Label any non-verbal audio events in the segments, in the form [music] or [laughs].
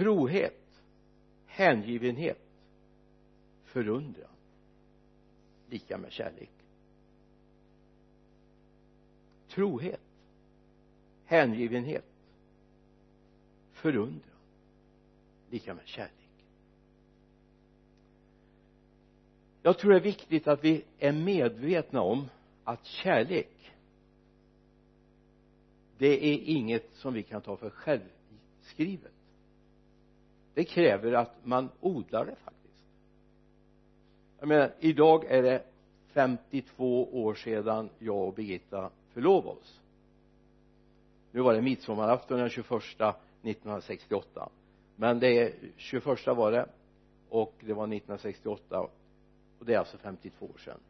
trohet hängivenhet förundran lika med kärlek. Trohet hängivenhet förundran lika med kärlek. Jag tror det är viktigt att vi är medvetna om att kärlek det är inget som vi kan ta för självskrivet det kräver att man odlar det faktiskt. Jag menar idag är det 52 år sedan jag och Birgitta förlovade oss. Nu var det midsommarafton den 21 1968 men det är 21 var det och det var 1968 och det är alltså 52 år sedan.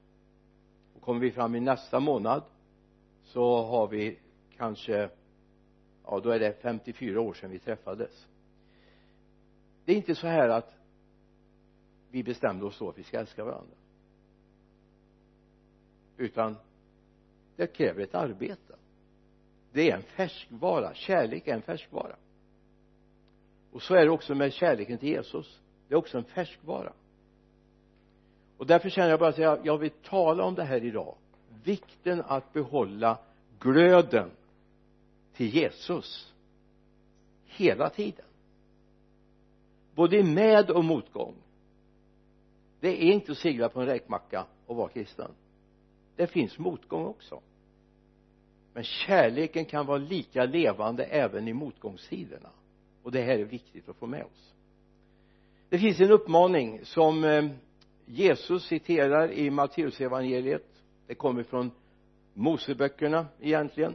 Och kommer vi fram i nästa månad så har vi kanske ja då är det 54 år sedan vi träffades det är inte så här att vi bestämde oss då att vi ska älska varandra. Utan det kräver ett arbete. Det är en färskvara. Kärlek är en färskvara. Och så är det också med kärleken till Jesus. Det är också en färskvara. Och därför känner jag bara att jag, jag vill tala om det här idag. Vikten att behålla glöden till Jesus hela tiden både i med och motgång. Det är inte att segla på en räkmacka och vara kristen. Det finns motgång också. Men kärleken kan vara lika levande även i motgångstiderna och det här är viktigt att få med oss. Det finns en uppmaning som eh, Jesus citerar i Matteusevangeliet det kommer från Moseböckerna egentligen.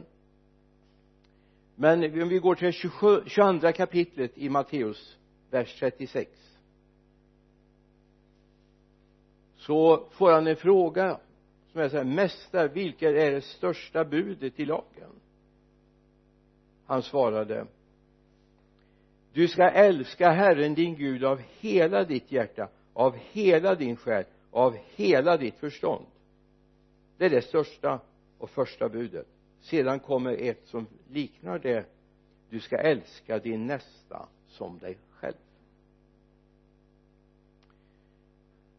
Men om vi går till 27, 22 kapitlet i Matteus vers 36 så får han en fråga som är så här mästare vilket är det största budet i lagen? Han svarade du ska älska Herren din Gud av hela ditt hjärta av hela din själ av hela ditt förstånd. Det är det största och första budet. Sedan kommer ett som liknar det du ska älska din nästa som dig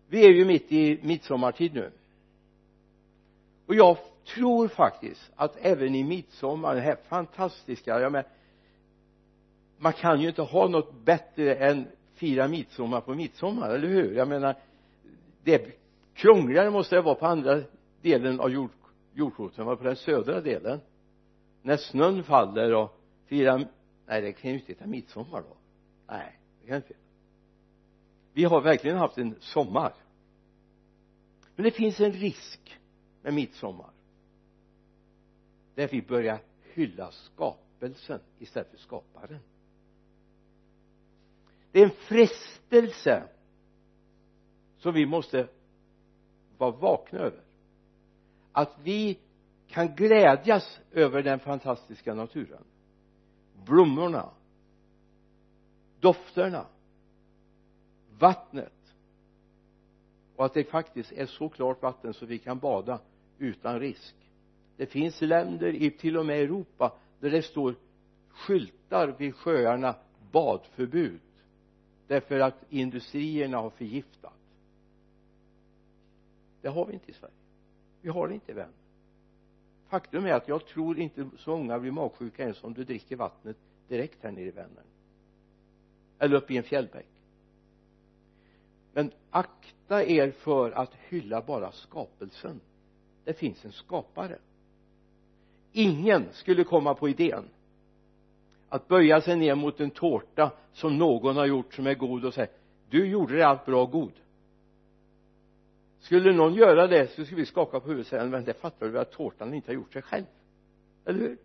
vi är ju mitt i midsommartid nu. Och jag tror faktiskt att även i midsommar det här fantastiska jag men man kan ju inte ha något bättre än fira midsommar på midsommar, eller hur? Jag menar det krångligare måste det vara på andra delen av jord, jordklotet än på den södra delen. När snön faller och firar nej det kan ju inte heta midsommar då. Nej det kan inte vi har verkligen haft en sommar. Men det finns en risk med midsommar där vi börjar hylla skapelsen istället för skaparen. Det är en frestelse som vi måste vara vakna över. Att vi kan glädjas över den fantastiska naturen. Blommorna dofterna vattnet. Och att det faktiskt är så klart vatten så vi kan bada utan risk. Det finns länder i till och med Europa där det står skyltar vid sjöarna badförbud därför att industrierna har förgiftat. Det har vi inte i Sverige. Vi har det inte vän faktum är att jag tror inte så många blir magsjuka ens om du dricker vattnet direkt här nere i Vänern. Eller uppe i en fjällbäck men akta er för att hylla bara skapelsen. Det finns en skapare. Ingen skulle komma på idén att böja sig ner mot en tårta som någon har gjort som är god och säga du gjorde det allt bra god. Skulle någon göra det så skulle vi skaka på huvudet och säga men det fattar du att tårtan inte har gjort sig själv. Eller hur?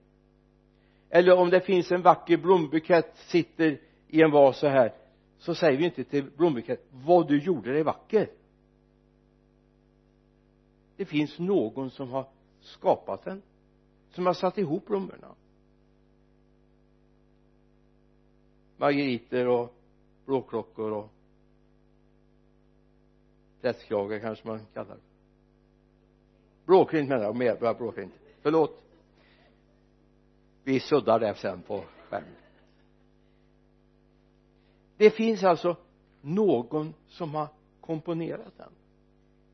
Eller om det finns en vacker blombukett sitter i en vas så här så säger vi inte till blombukett vad du gjorde dig vacker. Det finns någon som har skapat den som har satt ihop blommorna. Margeriter och blåklockor och prästkragar kanske man kallar det. Blåklint menar jag mer blåklint. Förlåt. Vi suddar det sen på skärmen det finns alltså någon som har komponerat den.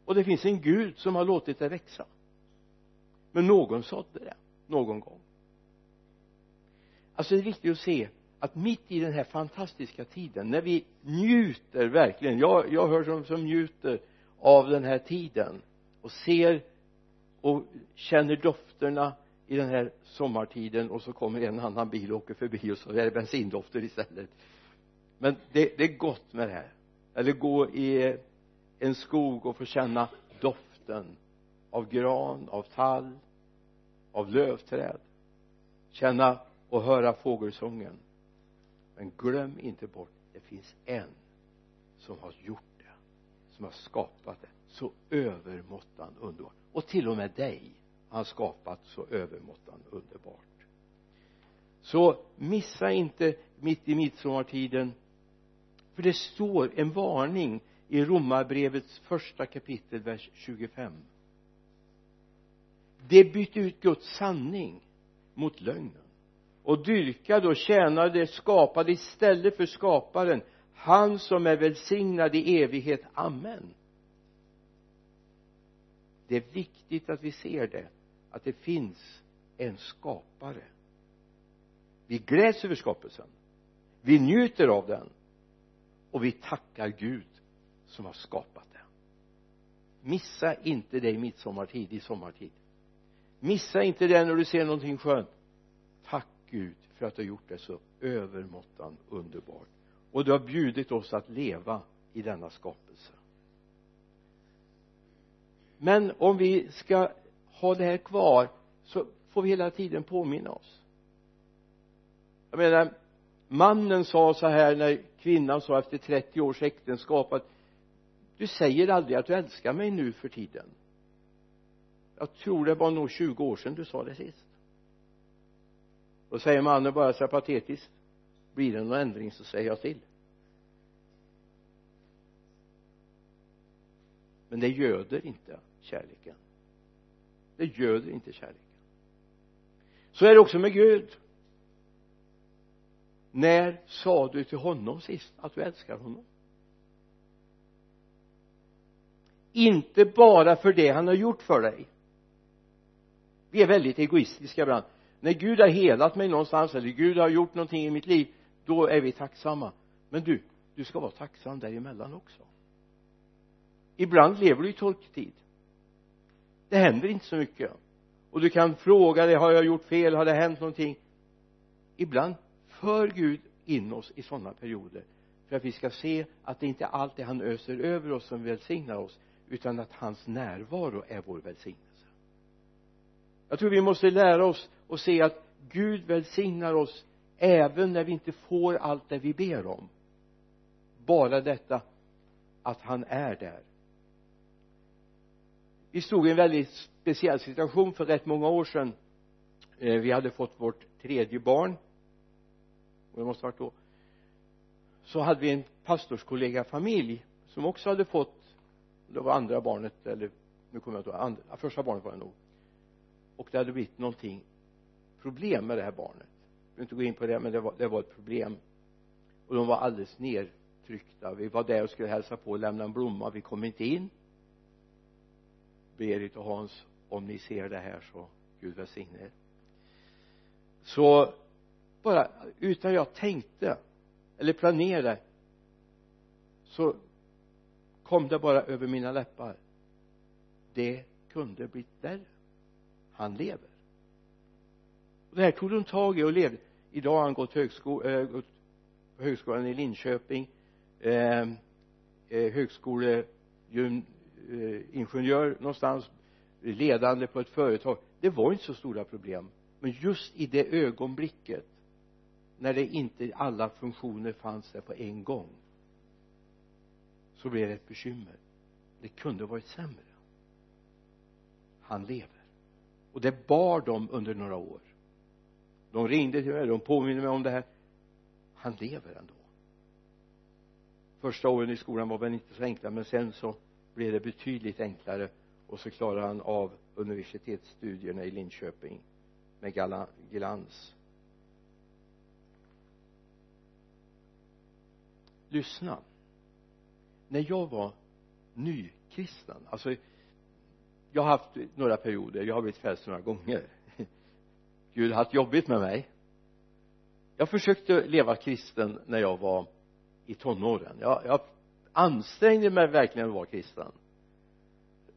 Och det finns en Gud som har låtit det växa. Men någon sådde det någon gång. Alltså det är viktigt att se att mitt i den här fantastiska tiden när vi njuter verkligen jag, jag hör som, som njuter av den här tiden och ser och känner dofterna i den här sommartiden och så kommer en annan bil och åker förbi och så är det bensindofter istället men det, det är gott med det här. Eller gå i en skog och få känna doften av gran, av tall av lövträd. Känna och höra fågelsången. Men glöm inte bort det finns en som har gjort det som har skapat det. Så övermåttan underbart och till och med dig har han skapat så övermåttan underbart. Så missa inte mitt i midsommartiden för det står en varning i romarbrevets första kapitel vers 25 det bytte ut Guds sanning mot lögnen. Och dyrkade och tjänade skapade istället för skaparen han som är välsignad i evighet, amen. Det är viktigt att vi ser det att det finns en skapare. Vi gläds över skapelsen. Vi njuter av den och vi tackar Gud som har skapat det. Missa inte det i midsommartid, i sommartid. Missa inte det när du ser någonting skönt. Tack Gud för att du har gjort det så övermåttan underbart. Och du har bjudit oss att leva i denna skapelse. Men om vi ska ha det här kvar så får vi hela tiden påminna oss. Jag menar mannen sa så här när kvinnan sa efter 30 års äktenskap att du säger aldrig att du älskar mig nu för tiden. Jag tror det var nog 20 år sedan du sa det sist. Då säger mannen bara så här patetiskt blir det någon ändring så säger jag till. Men det göder inte kärleken. Det göder inte kärleken. Så är det också med Gud när sa du till honom sist att du älskar honom? Inte bara för det han har gjort för dig. Vi är väldigt egoistiska ibland. När Gud har helat mig någonstans eller Gud har gjort någonting i mitt liv då är vi tacksamma. Men du du ska vara tacksam däremellan också. Ibland lever du i torktid det händer inte så mycket. Och du kan fråga dig har jag gjort fel? Har det hänt någonting? Ibland för Gud in oss i sådana perioder. För att vi ska se att det inte alltid han öser över oss som välsignar oss utan att hans närvaro är vår välsignelse. Jag tror vi måste lära oss och se att Gud välsignar oss även när vi inte får allt det vi ber om. Bara detta att han är där. Vi stod i en väldigt speciell situation för rätt många år sedan. Eh, vi hade fått vårt tredje barn det måste ha varit då. Så hade vi en pastorskollega familj som också hade fått det var andra barnet eller nu kommer jag inte ihåg andra, första barnet var det nog. Och det hade blivit någonting problem med det här barnet. Jag vill inte gå in på det men det var, det var ett problem. Och de var alldeles nedtryckta. Vi var där och skulle hälsa på och lämna en blomma. Vi kom inte in. Berit och Hans om ni ser det här så Gud välsigne er. Så bara utan jag tänkte eller planerade så kom det bara över mina läppar. Det kunde blivit värre. Han lever. Och det här tog de tag i och levde. Idag har han gått högsko äh, gått på högskolan i Linköping ehm, eh, eh, högskoleingenjör någonstans ledande på ett företag. Det var inte så stora problem. Men just i det ögonblicket när det inte alla funktioner fanns där på en gång så blev det ett bekymmer. Det kunde varit sämre. Han lever. Och det bar dem under några år. De ringde till mig, de påminner mig om det här. Han lever ändå. Första åren i skolan var väl inte så enkla men sen så blev det betydligt enklare. Och så klarade han av universitetsstudierna i Linköping med glans lyssna. När jag var nykristen alltså jag har haft några perioder jag har blivit frälst några gånger. [laughs] Gud har haft jobbigt med mig. Jag försökte leva kristen när jag var i tonåren. Jag, jag ansträngde mig verkligen att vara kristen.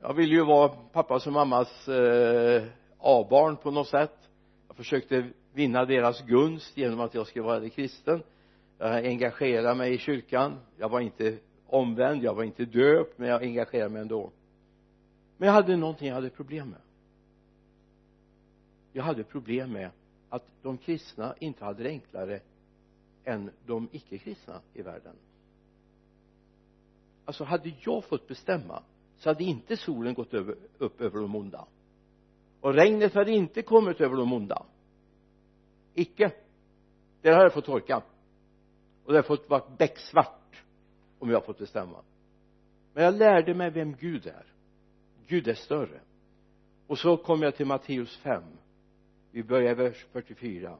Jag ville ju vara pappas och mammas eh, A-barn på något sätt. Jag försökte vinna deras gunst genom att jag skulle vara kristen jag engagerade mig i kyrkan. Jag var inte omvänd jag var inte döpt men jag engagerade mig ändå. Men jag hade någonting jag hade problem med. Jag hade problem med att de kristna inte hade det enklare än de icke-kristna i världen. Alltså hade jag fått bestämma så hade inte solen gått över, upp över de onda. Och regnet hade inte kommit över de onda. Icke. Det hade jag fått torka och det hade fått vara becksvart om jag fått bestämma. Men jag lärde mig vem Gud är. Gud är större. Och så kom jag till Matteus 5 vi börjar vers 44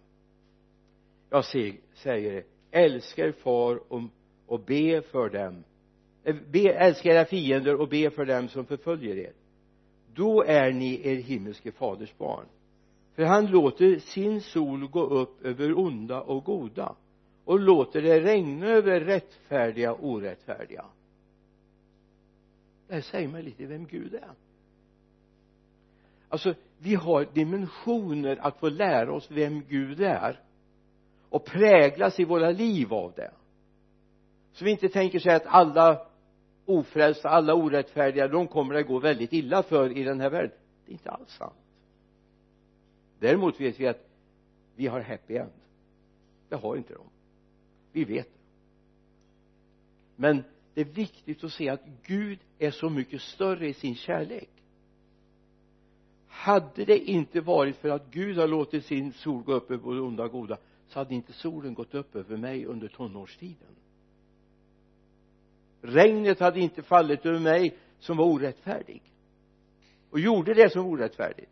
jag säger älska er far och, och be för dem. Eh, be, älska era fiender och be för dem som förföljer er. Då är ni er himmelske faders barn. För han låter sin sol gå upp över onda och goda och låter det regna över rättfärdiga och orättfärdiga. Det här säger mig lite vem Gud är. Alltså vi har dimensioner att få lära oss vem Gud är och präglas i våra liv av det. Så vi inte tänker sig att alla ofrälsta, alla orättfärdiga de kommer det gå väldigt illa för i den här världen. Det är inte alls sant. Däremot vet vi att vi har happy end. Det har inte de vi vet. Det men det är viktigt att se att Gud är så mycket större i sin kärlek. Hade det inte varit för att Gud har låtit sin sol gå upp över både onda och goda så hade inte solen gått upp över mig under tonårstiden. Regnet hade inte fallit över mig som var orättfärdig och gjorde det som var orättfärdigt.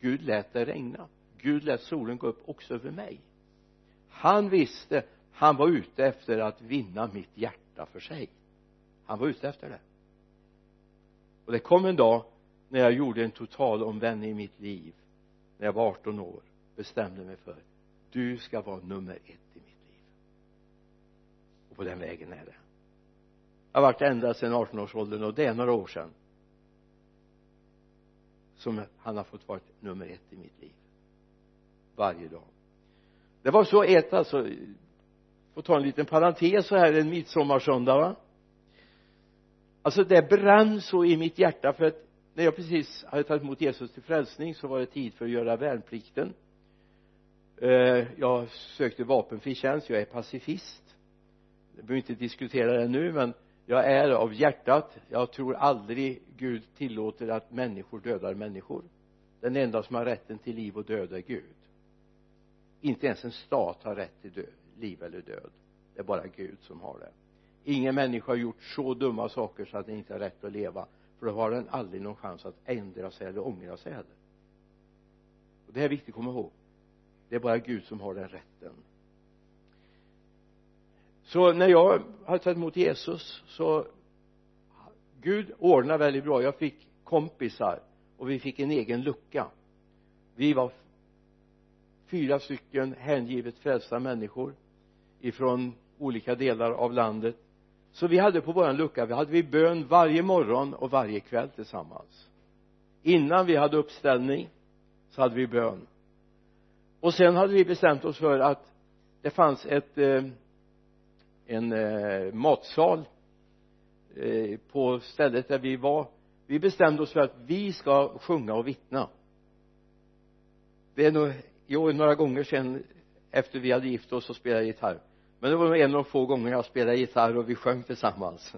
Gud lät det regna. Gud lät solen gå upp också över mig han visste han var ute efter att vinna mitt hjärta för sig. Han var ute efter det. Och det kom en dag när jag gjorde en total omvändning i mitt liv. När jag var 18 år bestämde mig för du ska vara nummer ett i mitt liv. Och på den vägen är det. Jag har varit ända sedan 18-årsåldern och det är några år sedan som han har fått vara nummer ett i mitt liv. Varje dag det var så ett alltså får ta en liten parentes så här en midsommarsöndag va? Alltså det brann så i mitt hjärta för att när jag precis hade tagit emot Jesus till frälsning så var det tid för att göra värnplikten. Eh, jag sökte vapenfri tjänst jag är pacifist. Jag behöver inte diskutera det nu men jag är av hjärtat. Jag tror aldrig Gud tillåter att människor dödar människor. Den enda som har rätten till liv och död är Gud inte ens en stat har rätt till död, liv eller död. Det är bara Gud som har det. Ingen människa har gjort så dumma saker så att den inte har rätt att leva för då har den aldrig någon chans att ändra sig eller ångra sig heller. Och det är viktigt att komma ihåg. Det är bara Gud som har den rätten. Så när jag hade tagit emot Jesus så Gud ordnade väldigt bra. Jag fick kompisar och vi fick en egen lucka. Vi var fyra stycken hängivet frälsta människor ifrån olika delar av landet. Så vi hade på våran lucka vi hade vi bön varje morgon och varje kväll tillsammans. Innan vi hade uppställning så hade vi bön. Och sen hade vi bestämt oss för att det fanns ett eh, en eh, matsal eh, på stället där vi var. Vi bestämde oss för att vi ska sjunga och vittna. Det är nog Jo, några gånger sedan efter vi hade gift oss och spelat gitarr. Men det var nog en av de få gånger jag spelade gitarr och vi sjöng tillsammans.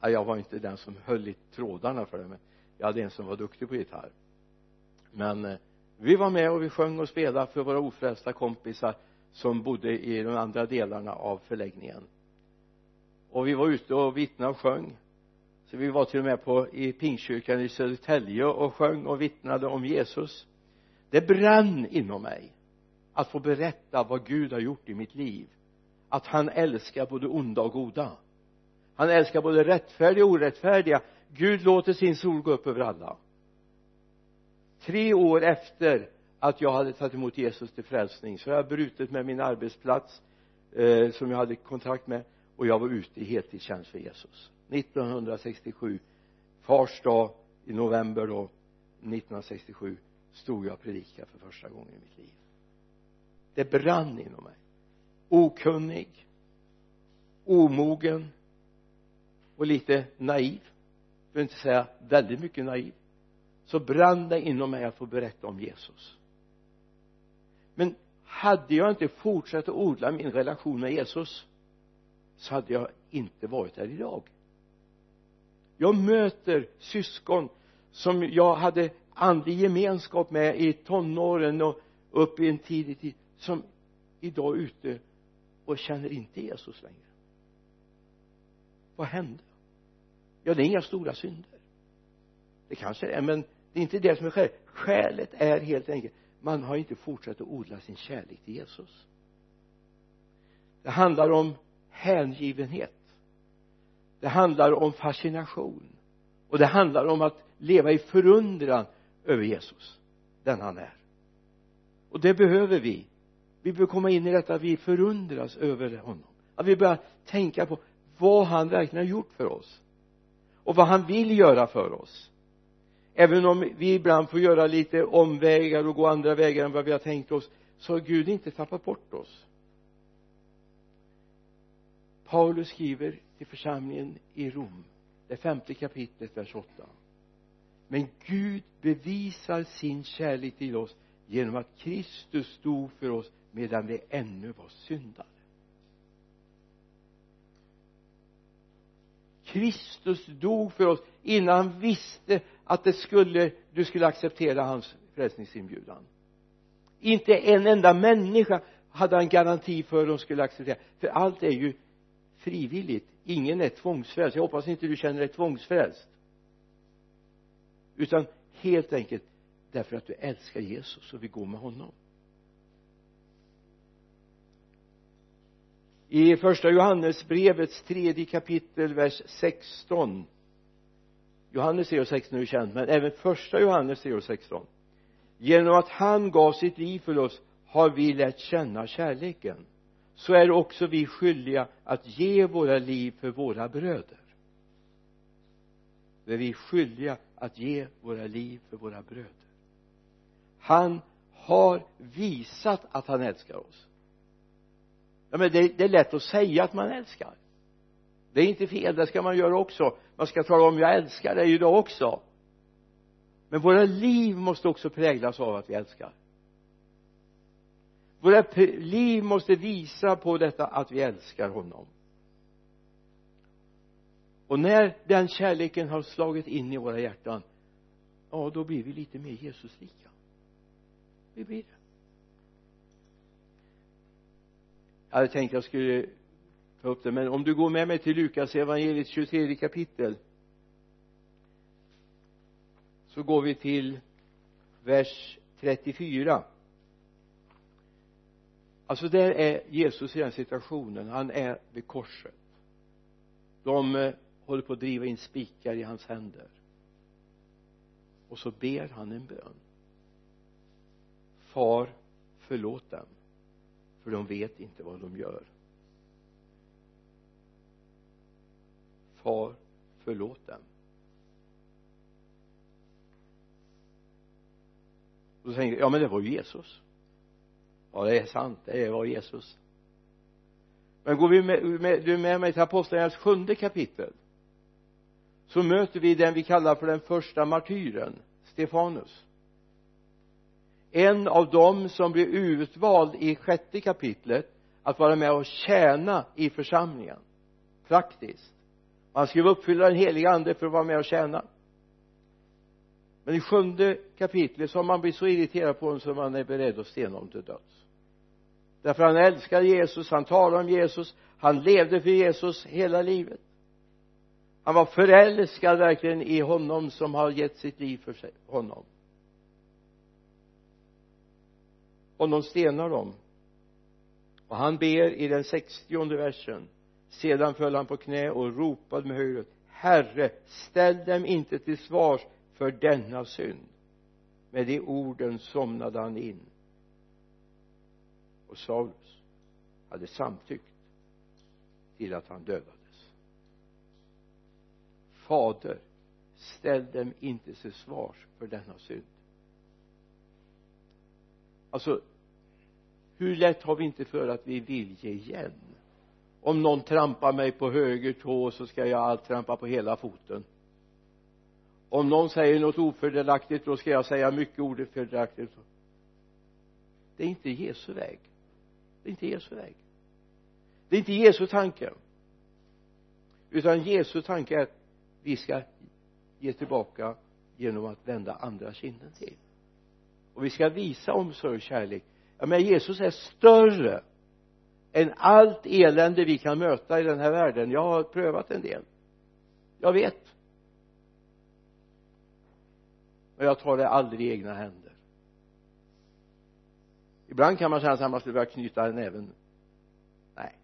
Ja, jag var inte den som höll i trådarna för det men jag hade en som var duktig på gitarr. Men eh, vi var med och vi sjöng och spelade för våra ofrälsta kompisar som bodde i de andra delarna av förläggningen. Och vi var ute och vittnade och sjöng. Så vi var till och med på i Pingstkyrkan i Södertälje och sjöng och vittnade om Jesus det brann inom mig att få berätta vad Gud har gjort i mitt liv. Att han älskar både onda och goda. Han älskar både rättfärdiga och orättfärdiga. Gud låter sin sol gå upp över alla. Tre år efter att jag hade tagit emot Jesus till frälsning så har jag brutit med min arbetsplats eh, som jag hade kontrakt med och jag var ute i heltidstjänst för Jesus. 1967 fars dag i november då 1967 stod jag och predikade för första gången i mitt liv. Det brann inom mig. Okunnig omogen och lite naiv för att inte säga väldigt mycket naiv så brann det inom mig att få berätta om Jesus. Men hade jag inte fortsatt att odla min relation med Jesus så hade jag inte varit här idag. Jag möter syskon som jag hade andlig gemenskap med i tonåren och upp i en tidig tid som idag är ute och känner inte Jesus längre. Vad hände ja det är inga stora synder. Det kanske är men det är inte det som är skälet. Skälet är helt enkelt man har inte fortsatt att odla sin kärlek till Jesus. Det handlar om hängivenhet. Det handlar om fascination. Och det handlar om att leva i förundran över Jesus den han är. Och det behöver vi. Vi behöver komma in i detta att vi förundras över honom. Att vi börjar tänka på vad han verkligen har gjort för oss. Och vad han vill göra för oss. Även om vi ibland får göra lite omvägar och gå andra vägar än vad vi har tänkt oss så har Gud inte tappat bort oss. Paulus skriver till församlingen i Rom det femte kapitlet vers 8 men Gud bevisar sin kärlek till oss genom att Kristus stod för oss medan vi ännu var syndare. Kristus dog för oss innan han visste att det skulle, du skulle acceptera hans frälsningsinbjudan. Inte en enda människa hade han garanti för att de skulle acceptera. För allt är ju frivilligt. Ingen är tvångsfrälst. Jag hoppas inte du känner dig tvångsfrälst utan helt enkelt därför att du älskar Jesus och vill gå med honom. I första Johannesbrevets tredje kapitel vers 16 Johannes 3 och 16 är ju känt men även första Johannes 3 och 16 genom att han gav sitt liv för oss har vi lärt känna kärleken. Så är också vi skyldiga att ge våra liv för våra bröder. Det är vi skyldiga att ge våra liv för våra bröder. Han har visat att han älskar oss. Ja men det, det är lätt att säga att man älskar. Det är inte fel, det ska man göra också. Man ska tala om jag älskar dig idag också. Men våra liv måste också präglas av att vi älskar. Våra liv måste visa på detta att vi älskar honom och när den kärleken har slagit in i våra hjärtan ja då blir vi lite mer Jesuslika vi blir det. Jag hade tänkt jag skulle ta upp det men om du går med mig till Lukas evangeliet 23 kapitel så går vi till vers 34 alltså där är Jesus i den situationen. Han är vid korset. De eh, håller på att driva in spikar i hans händer. Och så ber han en bön. Far förlåt dem för de vet inte vad de gör. Far förlåt dem. Och så tänker jag ja men det var ju Jesus. Ja det är sant det var Jesus. Men går vi med, med, du med mig till apostlagärningarnas sjunde kapitel? Så möter vi den vi kallar för den första martyren Stefanus. En av dem som blir utvald i sjätte kapitlet att vara med och tjäna i församlingen. Praktiskt. Han skulle uppfylla den heliga ande för att vara med och tjäna. Men i sjunde kapitlet så har man blivit så irriterad på honom så man är beredd att stena honom till döds. Därför han älskar Jesus, han talar om Jesus han levde för Jesus hela livet han var förälskad verkligen i honom som har gett sitt liv för sig, honom. Honom stenar de och han ber i den sextionde versen. Sedan föll han på knä och ropade med hög röst herre ställ dem inte till svars för denna synd. Med de orden somnade han in. Och Saulus hade samtyckt till att han dödades fader ställ dem inte till svars för denna synd. Alltså hur lätt har vi inte för att vi vill ge igen? Om någon trampar mig på höger tå så ska jag allt trampa på hela foten. Om någon säger något ofördelaktigt då ska jag säga mycket ofördelaktigt. Det är inte Jesu väg. Det är inte Jesu väg. Det är inte Jesu tanke. Utan Jesu tanke är att vi ska ge tillbaka genom att vända andra kinden till. Och vi ska visa omsorg och kärlek. Ja men Jesus är större än allt elände vi kan möta i den här världen. Jag har prövat en del. Jag vet. Men jag tar det aldrig i egna händer. Ibland kan man känna att man skulle börja knyta näven. Nej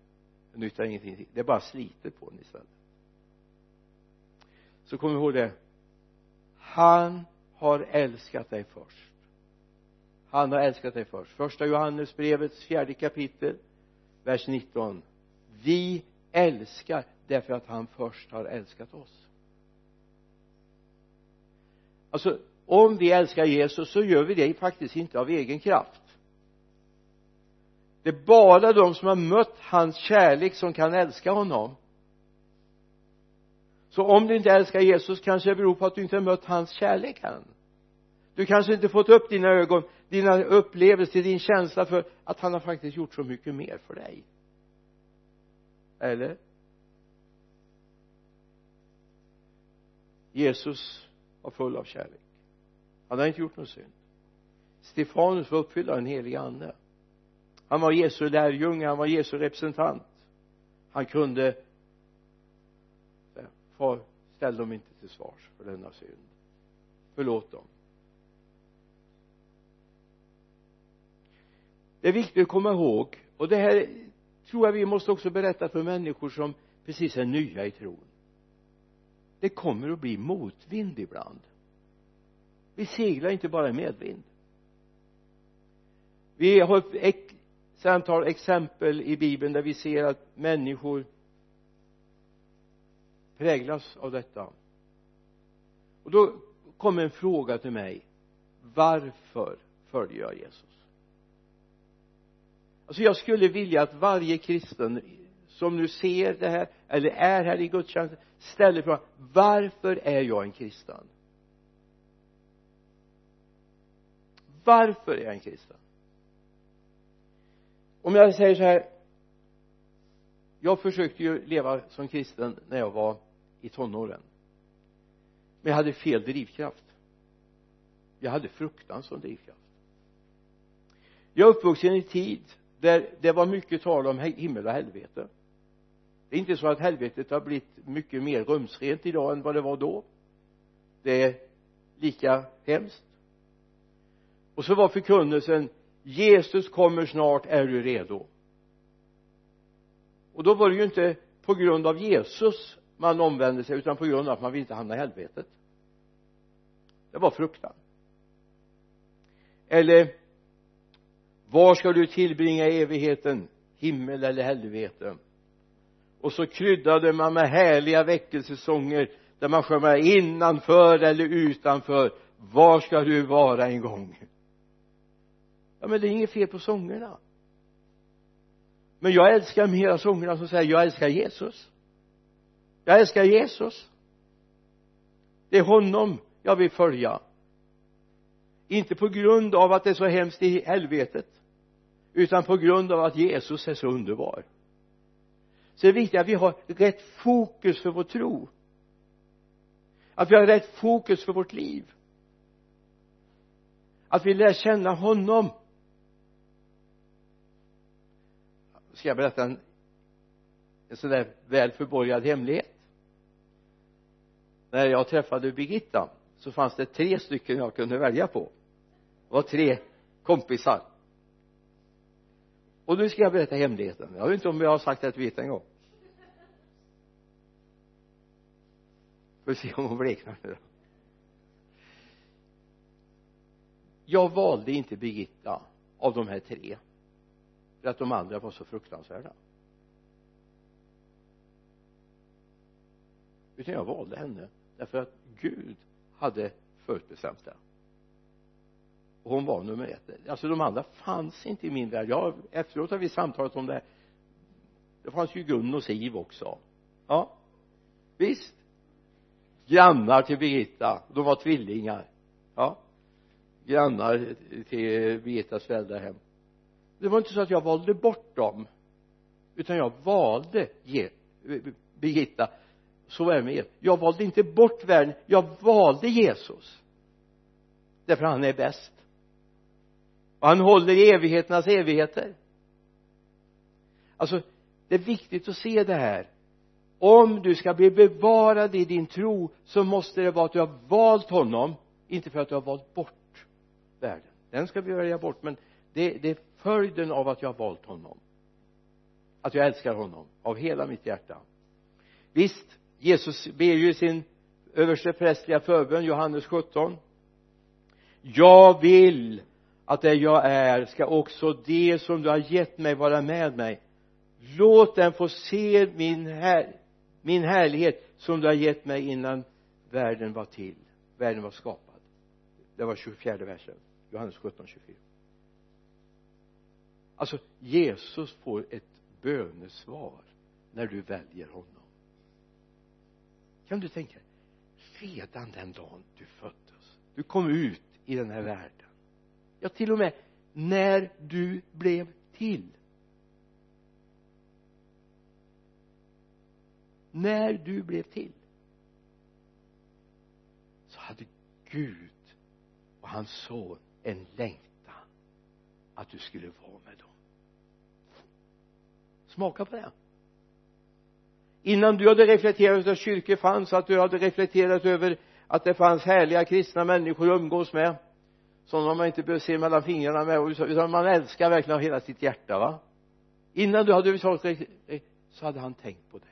det nyttar ingenting. Det bara sliter på en istället så kom ihåg det. Han har älskat dig först. Han har älskat dig först. Första Johannesbrevets fjärde kapitel vers 19 vi älskar därför att han först har älskat oss. Alltså om vi älskar Jesus så gör vi det faktiskt inte av egen kraft. Det är bara de som har mött hans kärlek som kan älska honom så om du inte älskar Jesus kanske det beror på att du inte har mött hans kärlek än. Du kanske inte fått upp dina ögon dina upplevelser din känsla för att han har faktiskt gjort så mycket mer för dig. Eller? Jesus var full av kärlek. Han har inte gjort någon synd. Stefanus var uppfylld av den helige ande. Han var Jesu lärjunge han var Jesu representant. Han kunde far ställ dem inte till svars för denna synd. Förlåt dem. Det är viktigt att komma ihåg och det här tror jag vi måste också berätta för människor som precis är nya i tron. Det kommer att bli motvind ibland. Vi seglar inte bara i medvind. Vi har ett antal exempel i bibeln där vi ser att människor präglas av detta. Och då kommer en fråga till mig. Varför följer jag Jesus? Alltså jag skulle vilja att varje kristen som nu ser det här eller är här i gudstjänsten ställer frågan varför är jag en kristen? Varför är jag en kristen? Om jag säger så här jag försökte ju leva som kristen när jag var i tonåren. Men jag hade fel drivkraft. Jag hade fruktan som drivkraft. Jag är uppvuxen i en tid där det var mycket tal om himmel och helvete. Det är inte så att helvetet har blivit mycket mer rumsrent idag än vad det var då. Det är lika hemskt. Och så var förkunnelsen Jesus kommer snart, är du redo? Och då var det ju inte på grund av Jesus man omvände sig utan på grund av att man vill inte hamna i helvetet. Det var fruktan. Eller var ska du tillbringa evigheten himmel eller helvete? Och så kryddade man med härliga väckelsesånger där man sjöng innanför eller utanför. Var ska du vara en gång? Ja men det är inget fel på sångerna. Men jag älskar mera sångerna som säger jag älskar Jesus jag älskar Jesus. Det är honom jag vill följa. Inte på grund av att det är så hemskt i helvetet utan på grund av att Jesus är så underbar. Så det är viktigt att vi har rätt fokus för vår tro. Att vi har rätt fokus för vårt liv. Att vi lär känna honom. Ska jag berätta en, en sån där väl förborgad hemlighet? När jag träffade Birgitta så fanns det tre stycken jag kunde välja på. Det var tre kompisar. Och nu ska jag berätta hemligheten. Jag vet inte om jag har sagt det till Birgitta en gång. Får se om hon bleknar nu då. Jag valde inte Birgitta av de här tre för att de andra var så fruktansvärda. Utan jag valde henne därför att Gud hade förutbestämt det. Och hon var nummer ett. Alltså de andra fanns inte i min värld. Jag, efteråt har vi samtalat om det. Här det fanns ju Gun och Siv också. Ja. Visst. Grannar till Birgitta. De var tvillingar. Ja. Grannar till Birgittas föräldrahem. Det var inte så att jag valde bort dem utan jag valde ge, Birgitta så är det med er. Jag valde inte bort världen jag valde Jesus. Därför han är bäst. Och han håller i evigheternas evigheter. Alltså det är viktigt att se det här. Om du ska bli bevarad i din tro så måste det vara att du har valt honom inte för att du har valt bort världen. Den ska vi välja bort men det, det är följden av att jag har valt honom. Att jag älskar honom av hela mitt hjärta. Visst Jesus ber ju i sin översteprästliga förbön Johannes 17 jag vill att det jag är ska också det som du har gett mig vara med mig. Låt den få se min, här, min härlighet som du har gett mig innan världen var till världen var skapad. Det var 24 versen Johannes 17, 24 alltså Jesus får ett bönesvar när du väljer honom kan du tänka redan den dagen du föddes du kom ut i den här världen. Ja till och med när du blev till. När du blev till så hade Gud och hans son en längtan att du skulle vara med dem. Smaka på det innan du hade reflekterat över att kyrkor fanns att du hade reflekterat över att det fanns härliga kristna människor att umgås med sådana man inte behöver se mellan fingrarna med utan man älskar verkligen av hela sitt hjärta va? Innan du hade överhuvudtaget så hade han tänkt på dig.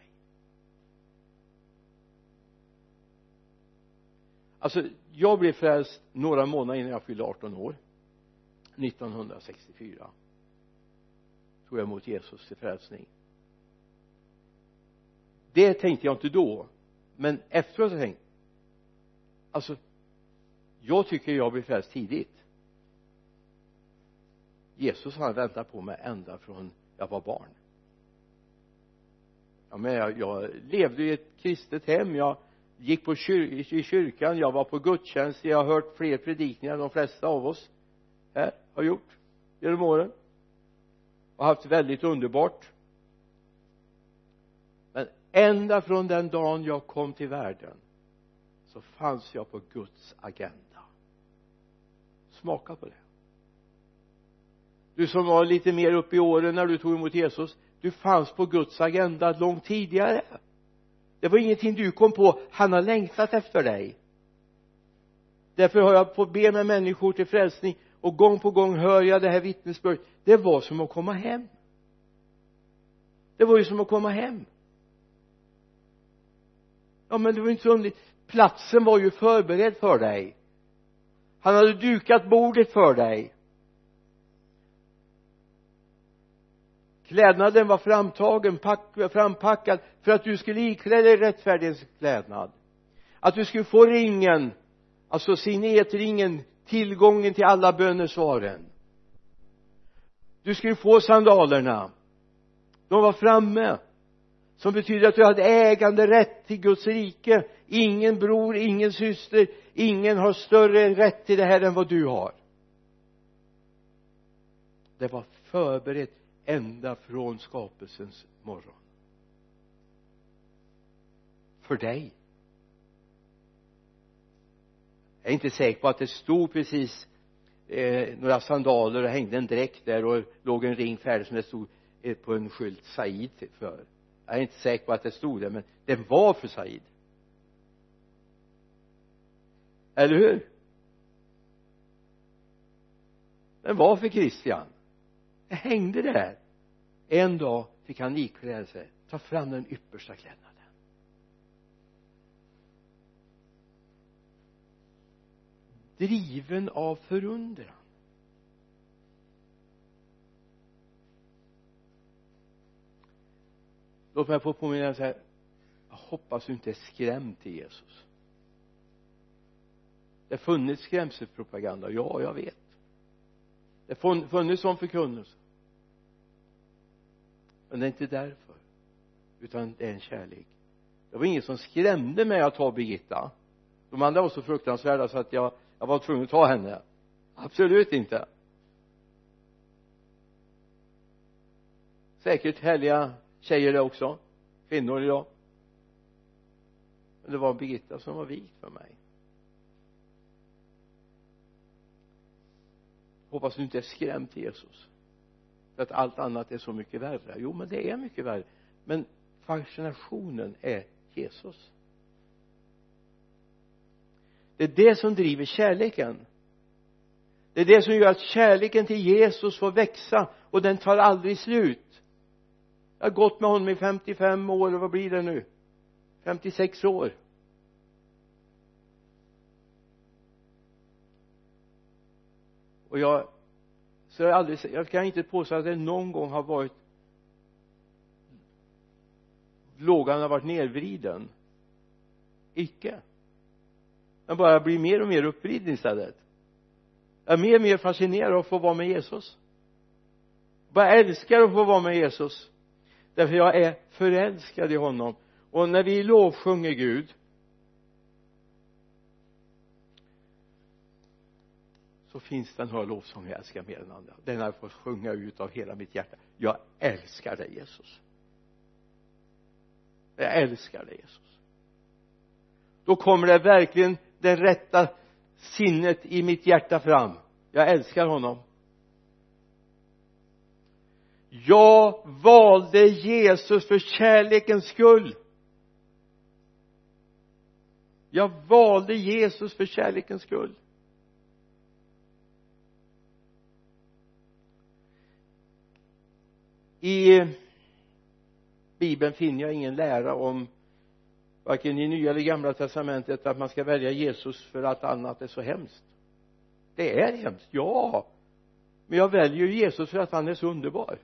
Alltså jag blev frälst några månader innan jag fyllde 18 år. 1964 tog jag emot Jesus till frälsning det tänkte jag inte då. Men efteråt har jag tänkt alltså jag tycker jag blev frälst tidigt. Jesus har väntat på mig ända från jag var barn. Ja, men jag, jag levde i ett kristet hem. Jag gick på kyr, i kyrkan. Jag var på gudstjänst. Jag har hört fler predikningar än de flesta av oss här har gjort genom åren. Och haft väldigt underbart men ända från den dagen jag kom till världen så fanns jag på Guds agenda. Smaka på det. Du som var lite mer uppe i åren när du tog emot Jesus du fanns på Guds agenda långt tidigare. Det var ingenting du kom på. Han har längtat efter dig. Därför har jag fått be med människor till frälsning och gång på gång hör jag det här vittnesbördet. Det var som att komma hem. Det var ju som att komma hem ja men det var inte så underligt. Platsen var ju förberedd för dig. Han hade dukat bordet för dig. Klädnaden var framtagen pack, frampackad för att du skulle iklä dig rättfärdighetens klädnad att du skulle få ringen alltså signetringen tillgången till alla bönesvaren. Du skulle få sandalerna. De var framme som betyder att du hade äganderätt till Guds rike. Ingen bror, ingen syster ingen har större rätt till det här än vad du har. Det var förberett ända från skapelsens morgon. För dig. Jag är inte säker på att det stod precis eh, några sandaler och hängde en dräkt där och låg en ring färdig som det stod eh, på en skylt Said för jag är inte säker på att det stod det men den var för Said. Eller hur? Den var för Kristian. det hängde där. En dag fick han ikläda sig ta fram den yppersta klädnaden. Driven av förundran. Låt mig få påminna så här. Jag hoppas du inte är skrämd till Jesus. Det har funnits skrämselpropaganda ja jag vet. Det har funnits sån förkunnelse. Men det är inte därför utan det är en kärlek. Det var ingen som skrämde mig att ta Birgitta. De andra var så fruktansvärda så att jag, jag var tvungen att ta henne. Absolut inte. Säkert härliga tjejer det också. Kvinnor idag men det var Birgitta som var vik för mig. Hoppas du inte är skrämd till Jesus. För att allt annat är så mycket värre. Jo men det är mycket värre. Men fascinationen är Jesus. Det är det som driver kärleken. Det är det som gör att kärleken till Jesus får växa och den tar aldrig slut jag har gått med honom i 55 år och vad blir det nu? 56 år. Och jag så jag aldrig jag kan inte påstå att det någon gång har varit lågan har varit nedvriden icke. Den bara blir mer och mer uppvriden istället. Jag är mer och mer fascinerad av att få vara med Jesus. Bara älskar att få vara med Jesus därför jag är förälskad i honom. Och när vi lovsjunger Gud så finns det här lovsången jag älskar mer än andra. Den har jag fått sjunga ut av hela mitt hjärta. Jag älskar dig Jesus. Jag älskar dig Jesus. Då kommer det verkligen det rätta sinnet i mitt hjärta fram. Jag älskar honom jag valde Jesus för kärlekens skull. Jag valde Jesus för kärlekens skull. I bibeln finner jag ingen lära om varken i nya eller gamla testamentet att man ska välja Jesus för att annat är så hemskt. Det är hemskt, ja. Men jag väljer Jesus för att han är så underbar.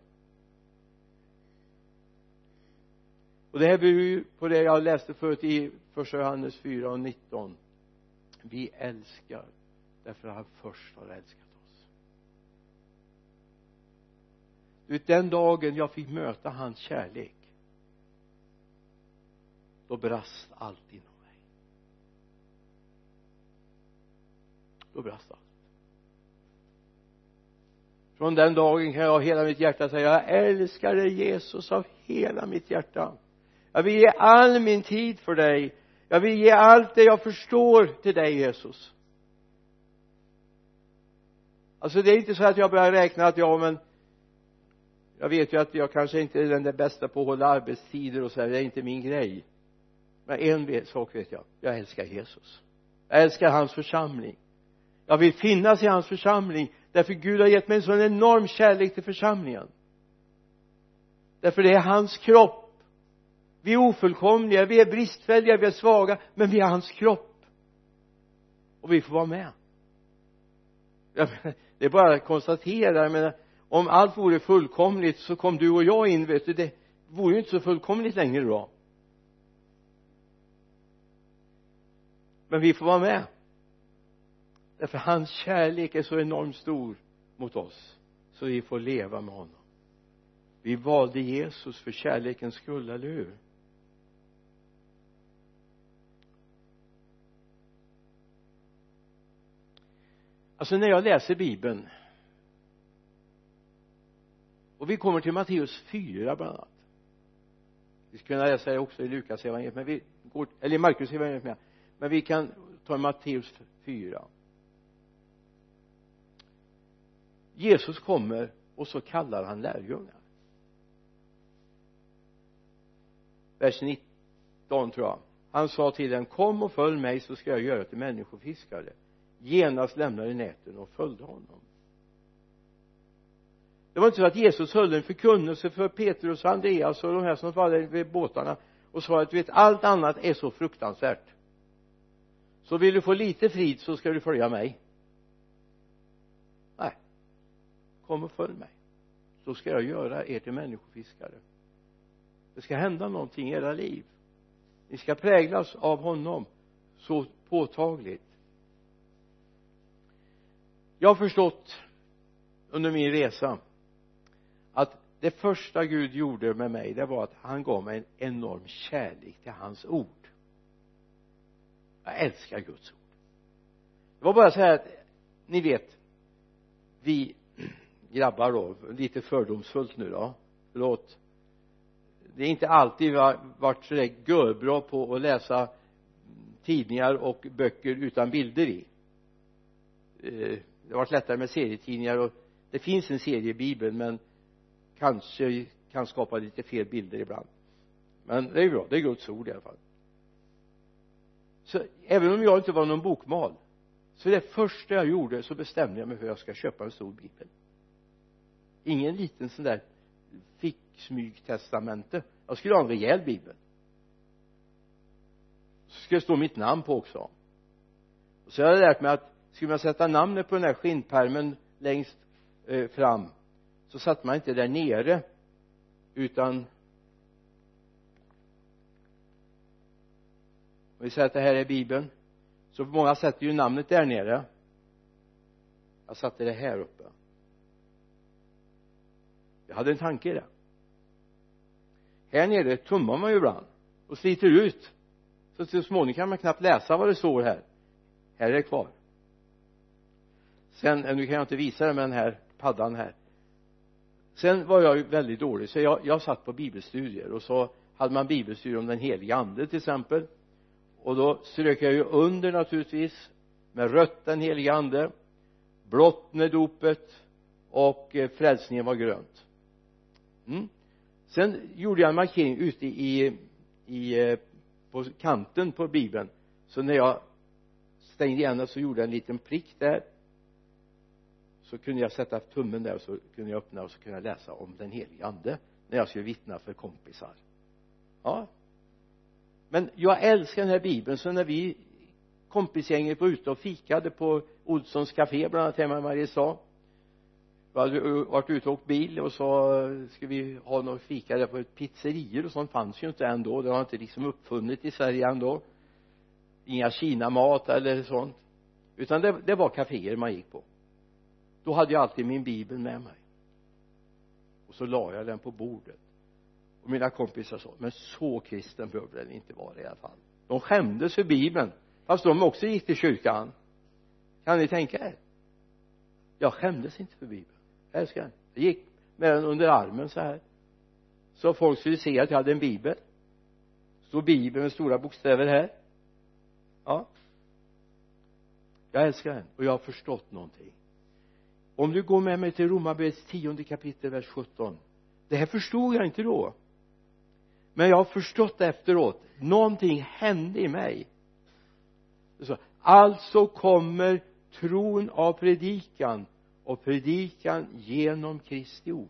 Och det här beror ju på det jag läste förut i första Johannes 4 och 19 vi älskar därför att han först har älskat oss. Du vet den dagen jag fick möta hans kärlek då brast allt inom mig. Då brast allt. Från den dagen kan jag hela mitt hjärta säga jag älskar dig Jesus av hela mitt hjärta jag vill ge all min tid för dig. Jag vill ge allt det jag förstår till dig Jesus. Alltså det är inte så att jag börjar räkna att ja men jag vet ju att jag kanske inte är den där bästa på att hålla arbetstider och så här, det är inte min grej. Men en sak vet jag. Jag älskar Jesus. Jag älskar hans församling. Jag vill finnas i hans församling. Därför Gud har gett mig en sån enorm kärlek till församlingen. Därför det är hans kropp vi är ofullkomliga, vi är bristfälliga, vi är svaga men vi är hans kropp. Och vi får vara med. Det är bara att konstatera jag menar om allt vore fullkomligt så kom du och jag in vet du det vore ju inte så fullkomligt längre då. Men vi får vara med. Därför hans kärlek är så enormt stor mot oss så vi får leva med honom. Vi valde Jesus för kärlekens skull, eller hur? Alltså när jag läser bibeln och vi kommer till Matteus 4 bland annat. Vi skulle kunna läsa det också i Lukas evangeliet men vi går eller i Markus evangeliet med. Men vi kan ta Matteus 4 Jesus kommer och så kallar han lärjungar. Vers 19 tror jag. Han sa till dem kom och följ mig så ska jag göra till människofiskare genast lämnade näten och följde honom. Det var inte så att Jesus höll en förkunnelse för Petrus och Andreas och de här som var vid båtarna och sa att du vet allt annat är så fruktansvärt. Så vill du få lite frid så ska du följa mig. Nej. Kom och följ mig. Så ska jag göra er till människofiskare. Det ska hända någonting i era liv. Ni ska präglas av honom så påtagligt jag har förstått under min resa att det första Gud gjorde med mig det var att han gav mig en enorm kärlek till hans ord. Jag älskar Guds ord. Det var bara så här att ni vet vi grabbar då lite fördomsfullt nu då förlåt. Det är inte alltid vi har varit sådär görbra på att läsa tidningar och böcker utan bilder i. Eh, det har varit lättare med serietidningar och det finns en seriebibel men kanske kan skapa lite fel bilder ibland. Men det är bra, det är Guds ord i alla fall. Så även om jag inte var någon bokmal så det första jag gjorde så bestämde jag mig för att jag ska köpa en stor bibel. Ingen liten sån där ficksmygtestamente. Jag skulle ha en rejäl bibel. Så ska det stå mitt namn på också. Och så har jag lärt mig att skulle man sätta namnet på den här skinnpärmen längst eh, fram så satte man inte där nere utan om vi säger att det här är bibeln så många sätter ju namnet där nere. Jag satte det här uppe. Jag hade en tanke i det. Här nere tummar man ju ibland och sliter ut. Så till småningom kan man knappt läsa vad det står här. Här är det kvar sen, nu kan jag inte visa det med den här paddan här. Sen var jag ju väldigt dålig så jag, jag satt på bibelstudier och så hade man bibelstudier om den heliga ande till exempel. Och då strök jag ju under naturligtvis med rött den heliga ande blått med dopet och eh, frälsningen var grönt. Mm. sen gjorde jag en markering ute i, i eh, på kanten på bibeln. Så när jag stängde igen den så gjorde jag en liten prick där så kunde jag sätta tummen där och så kunde jag öppna och så kunde jag läsa om den helige ande när jag skulle vittna för kompisar. Ja. Men jag älskar den här bibeln. Så när vi kompisgänget var ute och fikade på Olssons café bland annat hemma i Mariestad vi hade varit ute och åkt bil och så skulle vi ha något fika där på ett pizzerior och sånt fanns ju inte ändå. Det har inte liksom uppfunnit i Sverige ändå. Inga kinamat eller sånt. Utan det, det var kaféer man gick på då hade jag alltid min bibel med mig. Och så la jag den på bordet. Och mina kompisar sa men så kristen behöver den inte vara i alla fall. De skämdes för bibeln fast de också gick till kyrkan. Kan ni tänka er? Jag skämdes inte för bibeln. Jag älskar den. Jag gick med den under armen så här. Så folk skulle se att jag hade en bibel. Stod bibeln med stora bokstäver här? Ja. Jag älskar den. Och jag har förstått någonting om du går med mig till Romarbrevets tionde kapitel vers 17 det här förstod jag inte då. Men jag har förstått efteråt. Någonting hände i mig. Alltså kommer tron av predikan och predikan genom Kristi ord.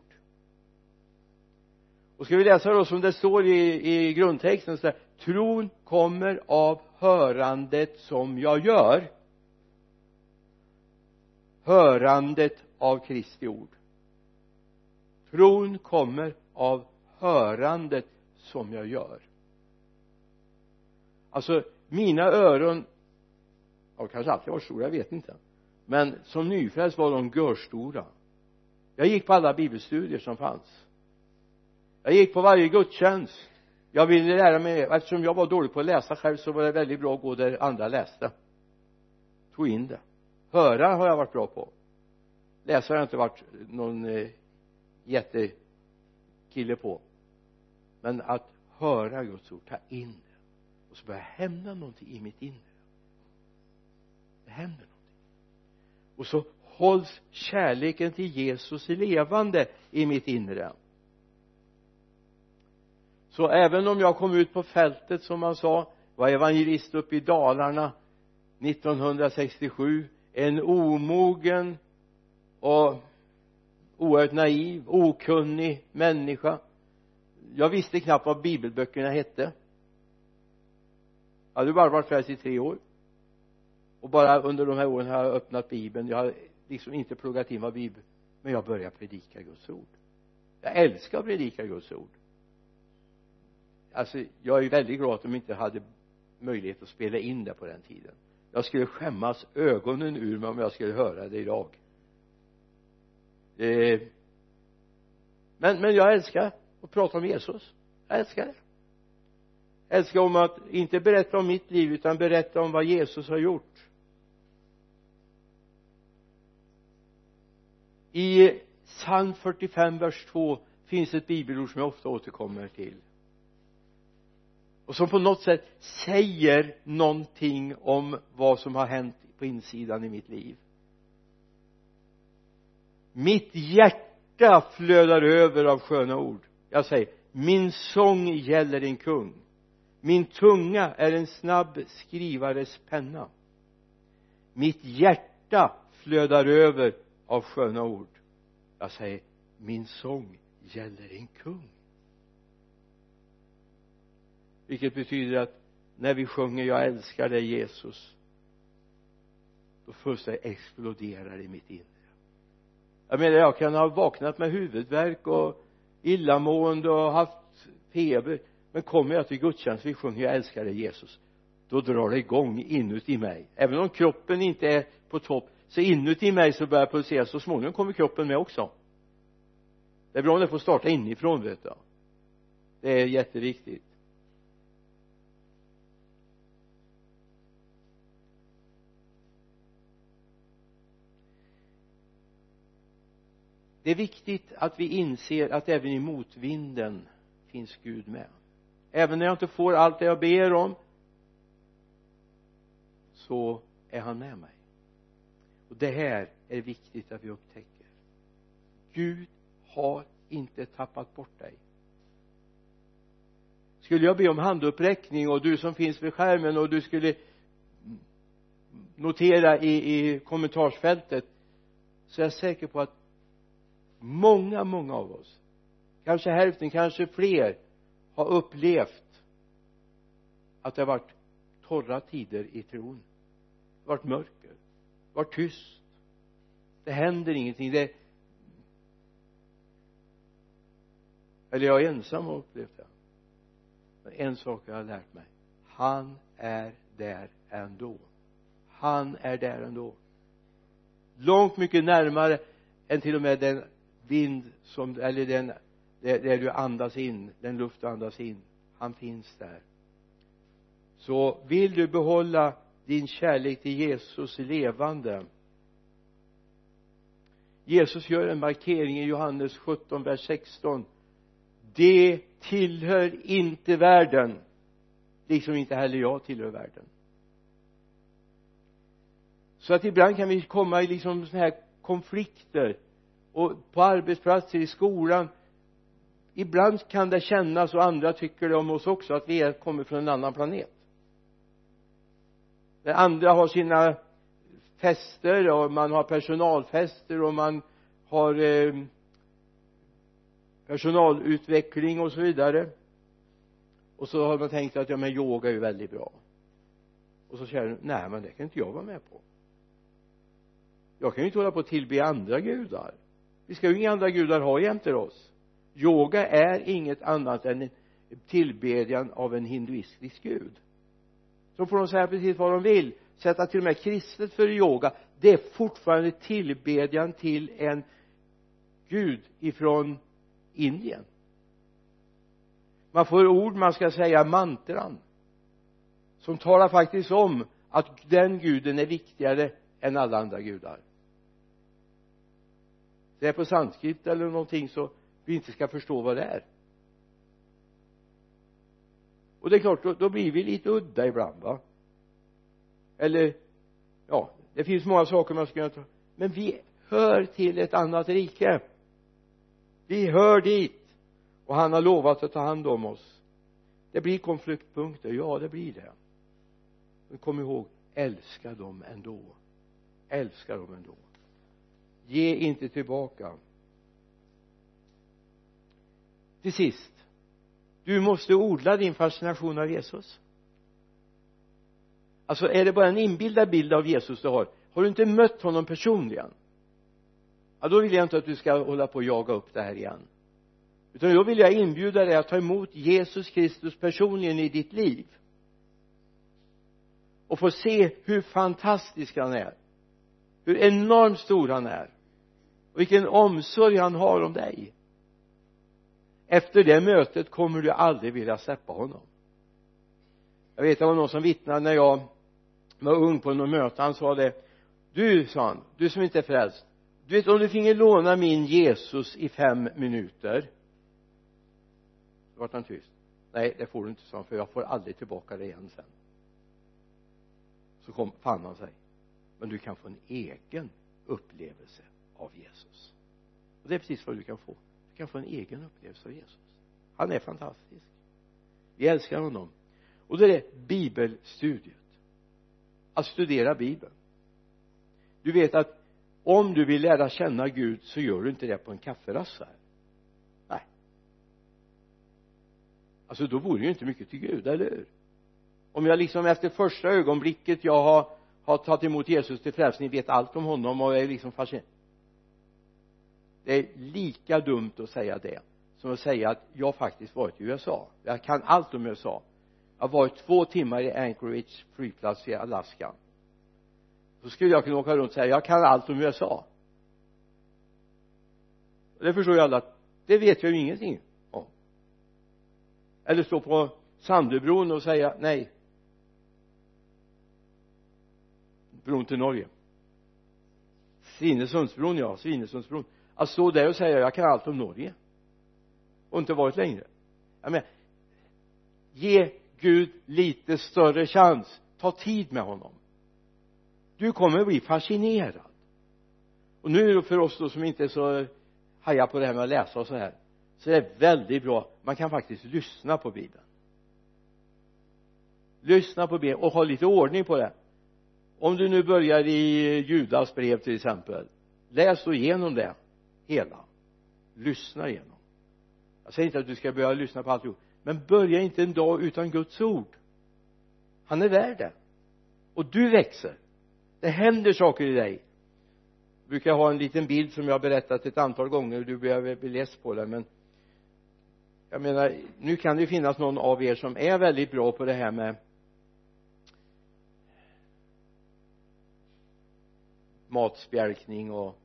Och ska vi läsa då som det står i, i grundtexten så där, tron kommer av hörandet som jag gör hörandet av Kristi ord. Tron kommer av hörandet som jag gör. Alltså mina öron ja kanske alltid varit stora, jag vet inte. Men som nyfrälst var de görstora. Jag gick på alla bibelstudier som fanns. Jag gick på varje gudstjänst. Jag ville lära mig eftersom jag var dålig på att läsa själv så var det väldigt bra att gå där andra läste. Tog in det höra har jag varit bra på. Läsa har jag inte varit någon eh, jättekille på. Men att höra Guds ord, ta in det. Och så börjar det hända någonting i mitt inre. Det händer någonting. Och så hålls kärleken till Jesus levande i mitt inre. Så även om jag kom ut på fältet som man sa var evangelist uppe i Dalarna 1967 en omogen och oerhört naiv okunnig människa. Jag visste knappt vad bibelböckerna hette. Jag hade bara varit frälst i tre år. Och bara under de här åren har jag öppnat bibeln. Jag har liksom inte pluggat in vad bibeln men jag börjar predika Guds ord. Jag älskar att predika Guds ord. Alltså jag är väldigt glad att de inte hade möjlighet att spela in det på den tiden jag skulle skämmas ögonen ur mig om jag skulle höra det idag. Eh, men, men jag älskar att prata om Jesus. Jag älskar det. Jag älskar om att inte berätta om mitt liv utan berätta om vad Jesus har gjort. I psalm 45 vers 2 finns ett bibelord som jag ofta återkommer till och som på något sätt säger någonting om vad som har hänt på insidan i mitt liv. Mitt hjärta flödar över av sköna ord. Jag säger min sång gäller en kung. Min tunga är en snabb skrivares penna. Mitt hjärta flödar över av sköna ord. Jag säger min sång gäller en kung vilket betyder att när vi sjunger jag älskar dig Jesus då fullständigt exploderar i mitt inre. Jag menar jag kan ha vaknat med huvudvärk och illamående och haft feber men kommer jag till gudstjänst vi sjunger jag älskar dig Jesus då drar det igång inuti mig. Även om kroppen inte är på topp så inuti mig så börjar pulsera så småningom kommer kroppen med också. Det är bra om det får starta inifrån vet du. Det är jätteviktigt. Det är viktigt att vi inser att även i motvinden finns Gud med. Även när jag inte får allt det jag ber om så är han med mig. Och det här är viktigt att vi upptäcker. Gud har inte tappat bort dig. Skulle jag be om handuppräckning och du som finns vid skärmen och du skulle notera i, i kommentarsfältet så är jag säker på att många, många av oss kanske hälften, kanske fler har upplevt att det har varit torra tider i tron. Det har varit mörker. Det har varit tyst. Det händer ingenting. Det eller jag är ensam och upplevt det. Men en sak har jag lärt mig. Han är där ändå. Han är där ändå. Långt mycket närmare än till och med den vind som eller den där, där du andas in den luft du andas in han finns där. Så vill du behålla din kärlek till Jesus levande? Jesus gör en markering i Johannes 17 vers 16 det tillhör inte världen liksom inte heller jag tillhör världen. Så att ibland kan vi komma i liksom sådana här konflikter och på arbetsplatser i skolan. Ibland kan det kännas och andra tycker det om oss också att vi är, kommer från en annan planet. Där andra har sina fester och man har personalfester och man har eh, personalutveckling och så vidare. Och så har man tänkt att ja men yoga är ju väldigt bra. Och så säger du nej men det kan inte jag vara med på. Jag kan ju inte hålla på och tillbe andra gudar vi ska ju inga andra gudar ha jämte oss. Yoga är inget annat än en tillbedjan av en hinduistisk gud. Så får de säga precis vad de vill. Sätta till och med kristet för yoga det är fortfarande tillbedjan till en gud ifrån Indien. Man får ord man ska säga mantran som talar faktiskt om att den guden är viktigare än alla andra gudar det är på sanskrit eller någonting så vi inte ska förstå vad det är. Och det är klart då, då blir vi lite udda ibland va? Eller ja det finns många saker man skulle kunna ta. Men vi hör till ett annat rike. Vi hör dit. Och han har lovat att ta hand om oss. Det blir konfliktpunkter. Ja det blir det. Men kom ihåg älska dem ändå. Älska dem ändå ge inte tillbaka. Till sist du måste odla din fascination av Jesus. Alltså är det bara en inbildad bild av Jesus du har har du inte mött honom personligen ja då vill jag inte att du ska hålla på och jaga upp det här igen. Utan då vill jag inbjuda dig att ta emot Jesus Kristus personligen i ditt liv. Och få se hur fantastisk han är hur enormt stor han är och vilken omsorg han har om dig. Efter det mötet kommer du aldrig vilja släppa honom. Jag vet det var någon som vittnade när jag var ung på något möte. Han sa det du sa han du som inte är frälst du vet om du finge låna min Jesus i fem minuter. Då vart han tyst. Nej det får du inte sa han för jag får aldrig tillbaka det igen sen. Så kom, fann han sig. Men du kan få en egen upplevelse av Jesus. Och det är precis vad du kan få. Du kan få en egen upplevelse av Jesus. Han är fantastisk. Vi älskar honom. Och det är det bibelstudiet. Att studera bibeln. Du vet att om du vill lära känna Gud så gör du inte det på en kafferast här. Nej. Alltså då vore det ju inte mycket till Gud, eller hur? Om jag liksom efter första ögonblicket jag har har tagit emot Jesus till frälsning vet allt om honom och är liksom fascinerad det är lika dumt att säga det som att säga att jag faktiskt varit i USA. Jag kan allt om USA. Jag har varit två timmar i Anchorage flygplats i Alaska. Då skulle jag kunna åka runt och säga jag kan allt om USA. Det förstår ju alla att det vet jag ju ingenting om. Eller stå på Sandöbron och säga nej. Bron till Norge. Svinesundsbron ja, Svinesundsbron att stå där och säga jag kan allt om Norge. Och inte varit längre. Jag menar ge Gud lite större chans. Ta tid med honom. Du kommer bli fascinerad. Och nu för oss då som inte är så hajar på det här med att läsa och så här så är det väldigt bra. Man kan faktiskt lyssna på bibeln. Lyssna på bibeln och ha lite ordning på det. Om du nu börjar i Judas brev till exempel läs då igenom det hela. Lyssna igenom. Jag säger inte att du ska börja lyssna på alltihop men börja inte en dag utan Guds ord. Han är värd det. Och du växer. Det händer saker i dig. Jag brukar ha en liten bild som jag har berättat ett antal gånger. Och du behöver bli less på den men jag menar nu kan det ju finnas någon av er som är väldigt bra på det här med matspjälkning och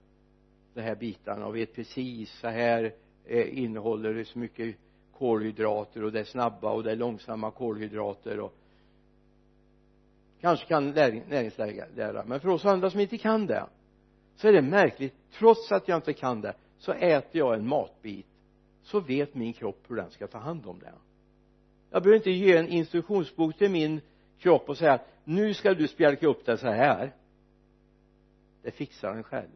de här bitarna och vet precis så här eh, innehåller det så mycket kolhydrater och det är snabba och det är långsamma kolhydrater och kanske kan näringslära. Men för oss andra som inte kan det så är det märkligt trots att jag inte kan det så äter jag en matbit så vet min kropp hur den ska ta hand om det. Jag behöver inte ge en instruktionsbok till min kropp och säga nu ska du spjälka upp det så här. Det fixar den själv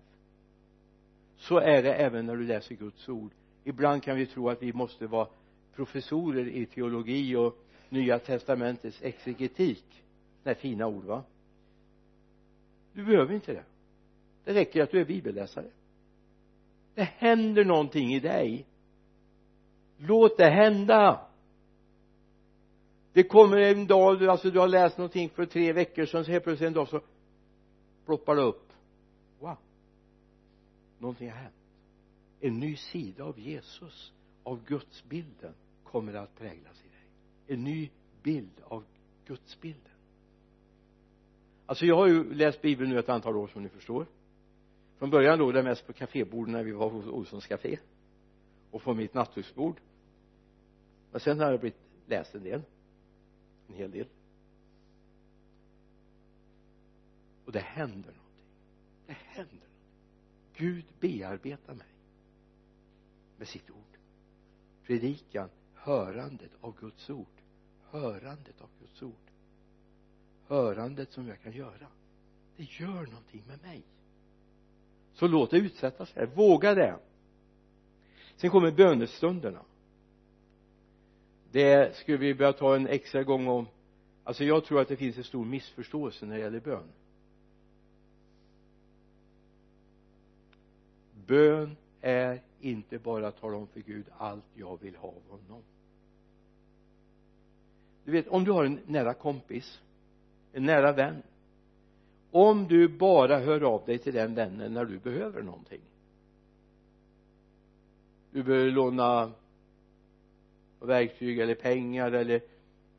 så är det även när du läser Guds ord. Ibland kan vi tro att vi måste vara professorer i teologi och nya testamentets exegetik. Det är fina ord va? Du behöver inte det. Det räcker att du är bibelläsare. Det händer någonting i dig. Låt det hända. Det kommer en dag alltså du har läst någonting för tre veckor sedan så helt plötsligt en dag så ploppar det upp någonting har hänt. En ny sida av Jesus av gudsbilden kommer att präglas i dig. En ny bild av gudsbilden. Alltså jag har ju läst bibeln nu ett antal år som ni förstår. Från början låg det mest på kaféborden när vi var hos Olssons café och på mitt nattduksbord. Men sen har jag blivit läst en del en hel del. Och det händer någonting. Det händer. Gud bearbetar mig med sitt ord. Predikan hörandet av Guds ord. Hörandet av Guds ord. Hörandet som jag kan göra. Det gör någonting med mig. Så låt det utsättas här våga det. Sen kommer bönestunderna. Det skulle vi börja ta en extra gång om. Alltså jag tror att det finns en stor missförståelse när det gäller bön. Bön är inte bara att tala om för Gud allt jag vill ha av honom. Du vet om du har en nära kompis en nära vän om du bara hör av dig till den vännen när du behöver någonting. Du behöver låna verktyg eller pengar eller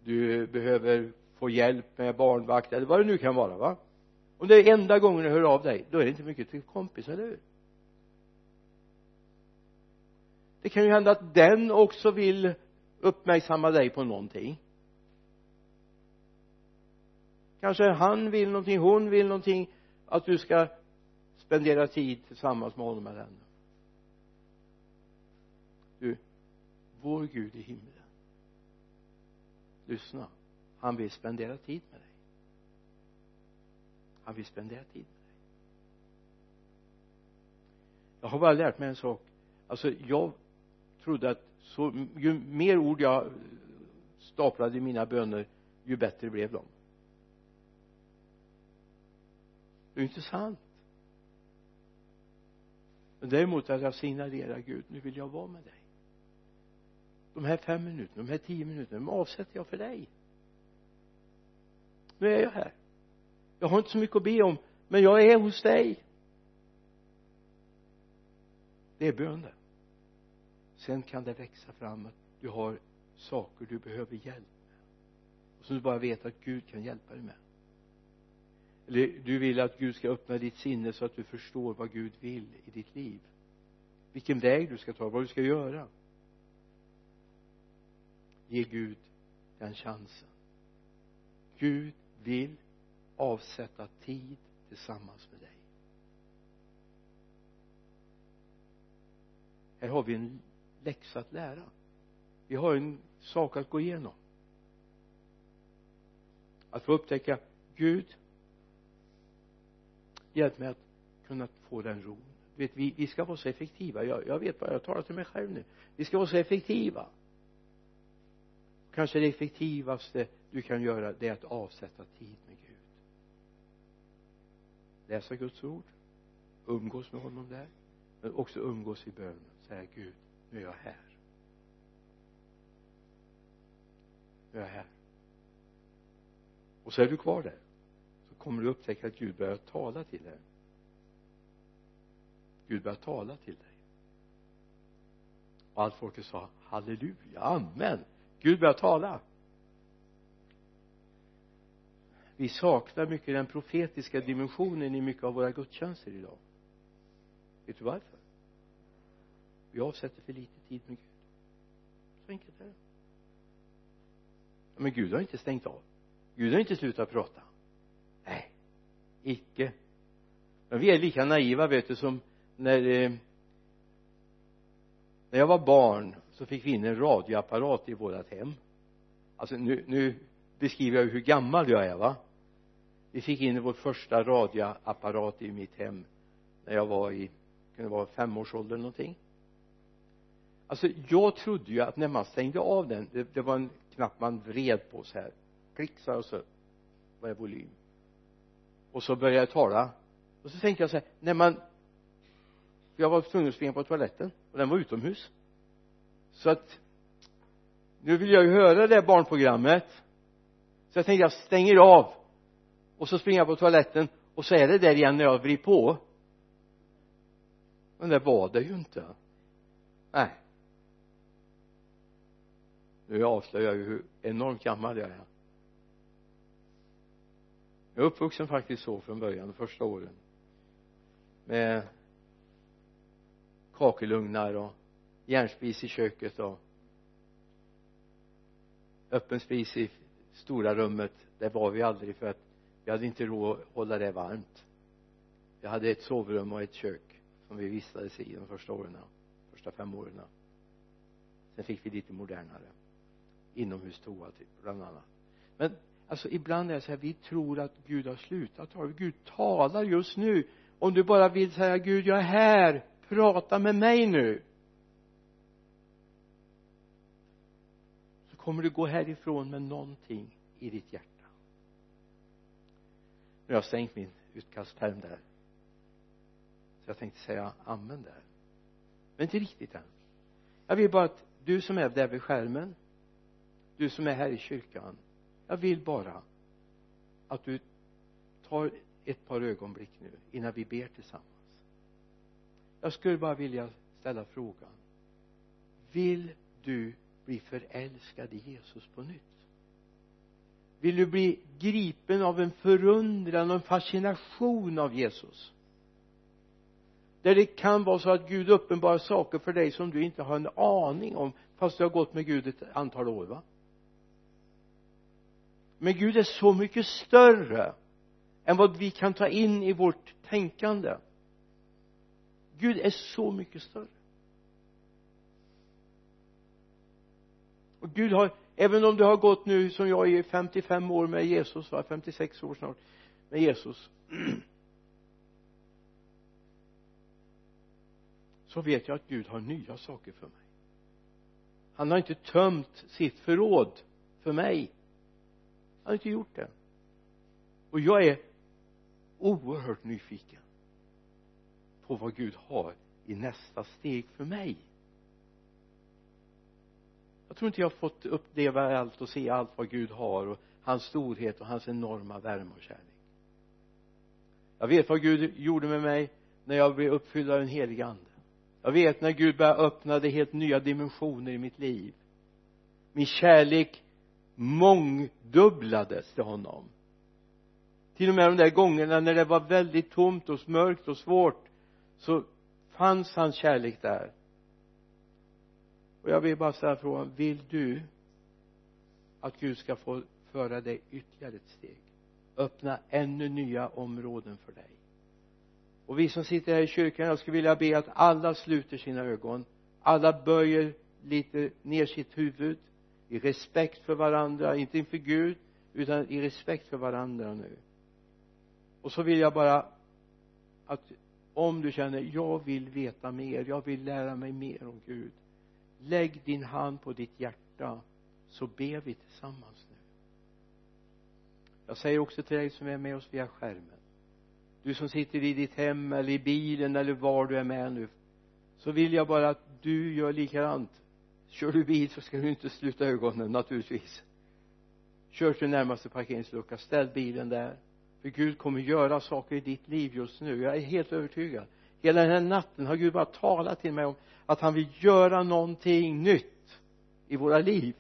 du behöver få hjälp med barnvakt eller vad det nu kan vara va? Om det är enda gången du hör av dig då är det inte mycket till kompis, eller hur? Det kan ju hända att den också vill uppmärksamma dig på någonting. Kanske han vill någonting, hon vill någonting att du ska spendera tid tillsammans med honom eller henne. Du vår Gud i himlen. Lyssna. Han vill spendera tid med dig. Han vill spendera tid med dig. Jag har bara lärt mig en sak. Alltså jag trodde att så, ju mer ord jag staplade i mina böner ju bättre blev de. Det är ju inte sant. Men däremot att jag signalerar Gud nu vill jag vara med dig. De här fem minuterna, de här tio minuterna, de avsätter jag för dig. Nu är jag här. Jag har inte så mycket att be om men jag är hos dig. Det är bön det sen kan det växa fram att du har saker du behöver hjälp med. Och som du bara vet att Gud kan hjälpa dig med. Eller du vill att Gud ska öppna ditt sinne så att du förstår vad Gud vill i ditt liv. Vilken väg du ska ta, vad du ska göra. Ge Gud den chansen. Gud vill avsätta tid tillsammans med dig. Här har vi en läxa att lära. Vi har en sak att gå igenom. Att få upptäcka Gud. Hjälp mig att kunna få den ron du vet vi, vi ska vara så effektiva. Jag, jag vet vad jag talar till mig själv nu. Vi ska vara så effektiva. Kanske det effektivaste du kan göra det är att avsätta tid med Gud. Läsa Guds ord. Umgås med honom där. Men också umgås i bönen. Säga Gud nu är jag här. Nu är jag här. Och så är du kvar där så kommer du upptäcka att Gud börjar tala till dig. Gud börjar tala till dig. Och allt folket sa halleluja, amen. Gud börjar tala. Vi saknar mycket den profetiska dimensionen i mycket av våra gudstjänster idag. Vet du varför? Vi avsätter för lite tid med Gud. Så enkelt är det. Men Gud har inte stängt av. Gud har inte slutat prata. Nej icke. Men vi är lika naiva vet du som när eh, när jag var barn så fick vi in en radioapparat i vårat hem. Alltså nu, nu beskriver jag hur gammal jag är va? Vi fick in vår första radioapparat i mitt hem när jag var i kunde vara femårsåldern någonting alltså jag trodde ju att när man stängde av den det, det var en knapp man vred på så här klick sa jag så var det volym. Och så började jag tala. Och så tänkte jag så här när man jag var tvungen att springa på toaletten och den var utomhus. Så att nu vill jag ju höra det barnprogrammet. Så jag tänkte jag stänger av. Och så springer jag på toaletten och så är det där igen när jag vrider på. Men det var det ju inte. Nej nu avslöjar jag ju hur enormt gammal jag är. Jag är uppvuxen faktiskt så från början de första åren. Med kakelugnar och järnspis i köket och öppen spis i stora rummet. Där var vi aldrig för att vi hade inte råd att hålla det varmt. Vi hade ett sovrum och ett kök som vi vistades i de första åren första fem åren. Sen fick vi lite modernare inomhustoa typ bland annat. Men alltså ibland är det så här vi tror att Gud har slutat tala Gud talar just nu. Om du bara vill säga Gud jag är här. Prata med mig nu. Så kommer du gå härifrån med någonting i ditt hjärta. Nu har jag stängt min utkastperm där. Så jag tänkte säga amen där. Men inte riktigt än. Jag vill bara att du som är där vid skärmen du som är här i kyrkan jag vill bara att du tar ett par ögonblick nu innan vi ber tillsammans. Jag skulle bara vilja ställa frågan vill du bli förälskad i Jesus på nytt? Vill du bli gripen av en förundran och en fascination av Jesus? Där det kan vara så att Gud uppenbarar saker för dig som du inte har en aning om fast du har gått med Gud ett antal år va? Men Gud är så mycket större än vad vi kan ta in i vårt tänkande. Gud är så mycket större. Och Gud har även om du har gått nu som jag i 55 år med Jesus va 56 år snart med Jesus [clears throat] så vet jag att Gud har nya saker för mig. Han har inte tömt sitt förråd för mig han har inte gjort det. Och jag är oerhört nyfiken på vad Gud har i nästa steg för mig. Jag tror inte jag har fått uppleva allt och se allt vad Gud har och hans storhet och hans enorma värme och kärlek. Jag vet vad Gud gjorde med mig när jag blev uppfylld av den helige ande. Jag vet när Gud började öppna det helt nya dimensioner i mitt liv. Min kärlek mångdubblades till honom. Till och med de där gångerna när det var väldigt tomt och mörkt och svårt så fanns hans kärlek där. Och jag vill bara ställa frågan vill du att Gud ska få föra dig ytterligare ett steg? Öppna ännu nya områden för dig. Och vi som sitter här i kyrkan jag skulle vilja be att alla sluter sina ögon. Alla böjer lite ner sitt huvud i respekt för varandra inte inför Gud utan i respekt för varandra nu. Och så vill jag bara att om du känner jag vill veta mer jag vill lära mig mer om Gud lägg din hand på ditt hjärta så ber vi tillsammans nu. Jag säger också till dig som är med oss via skärmen du som sitter i ditt hem eller i bilen eller var du är med nu så vill jag bara att du gör likadant kör du bil så ska du inte sluta ögonen naturligtvis. Kör till närmaste parkeringslucka ställ bilen där. För Gud kommer göra saker i ditt liv just nu. Jag är helt övertygad. Hela den här natten har Gud bara talat till mig om att han vill göra någonting nytt i våra liv.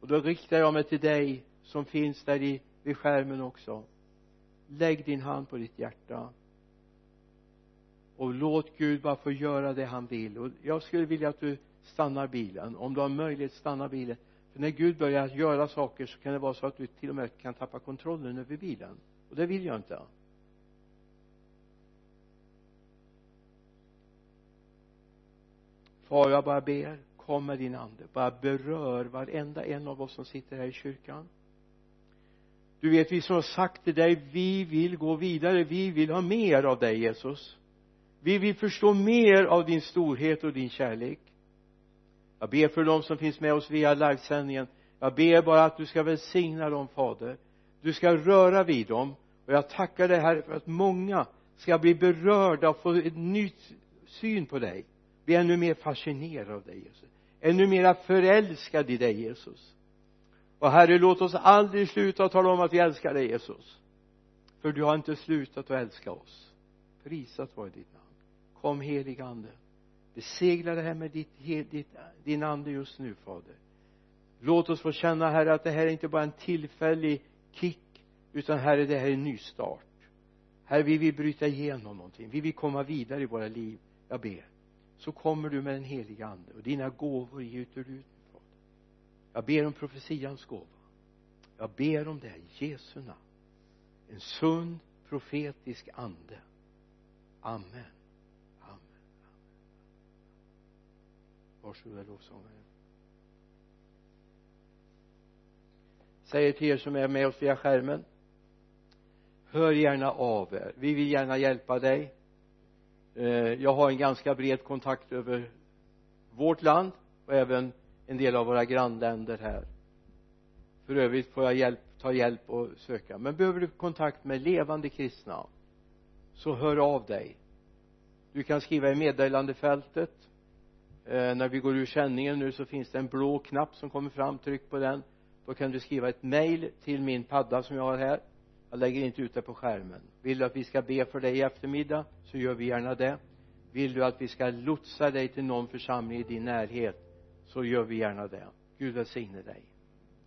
Och då riktar jag mig till dig som finns där i, vid skärmen också. Lägg din hand på ditt hjärta. Och låt Gud bara få göra det han vill. Och jag skulle vilja att du stannar bilen. Om du har möjlighet stanna bilen. För när Gud börjar göra saker så kan det vara så att du till och med kan tappa kontrollen över bilen. Och det vill jag inte. Far jag bara ber kom med din ande. Bara berör varenda en av oss som sitter här i kyrkan. Du vet vi som har sagt till dig vi vill gå vidare. Vi vill ha mer av dig Jesus. Vi vill förstå mer av din storhet och din kärlek jag ber för dem som finns med oss via livesändningen. Jag ber bara att du ska välsigna dem fader. Du ska röra vid dem. Och jag tackar dig här för att många ska bli berörda och få en ny syn på dig. Bli ännu mer fascinerad av dig Jesus. Ännu mera förälskad i dig Jesus. Och herre låt oss aldrig sluta tala om att vi älskar dig Jesus. För du har inte slutat att älska oss. Prisat vare ditt namn. Kom helig ande besegla det här med ditt, ditt, din ande just nu fader. Låt oss få känna herre att det här är inte bara en tillfällig kick utan herre det här är en nystart. herre vi vill bryta igenom någonting. Vi vill komma vidare i våra liv. Jag ber. Så kommer du med den heliga ande och dina gåvor gjuter ut fader. Jag ber om profetians gåva. Jag ber om det i Jesu namn. En sund profetisk ande. Amen. Varsågoda lovsångare säger till er som är med oss via skärmen. Hör gärna av er. Vi vill gärna hjälpa dig. Eh, jag har en ganska bred kontakt över vårt land och även en del av våra grannländer här. För övrigt får jag hjälp, ta hjälp och söka. Men behöver du kontakt med levande kristna så hör av dig. Du kan skriva i meddelandefältet eh, när vi går ur sändningen nu så finns det en blå knapp som kommer fram. Tryck på den. Då kan du skriva ett mail till min padda som jag har här. Jag lägger inte ut det på skärmen. Vill du att vi ska be för dig i eftermiddag så gör vi gärna det. Vill du att vi ska lotsa dig till någon församling i din närhet så gör vi gärna det. Gud välsigne dig.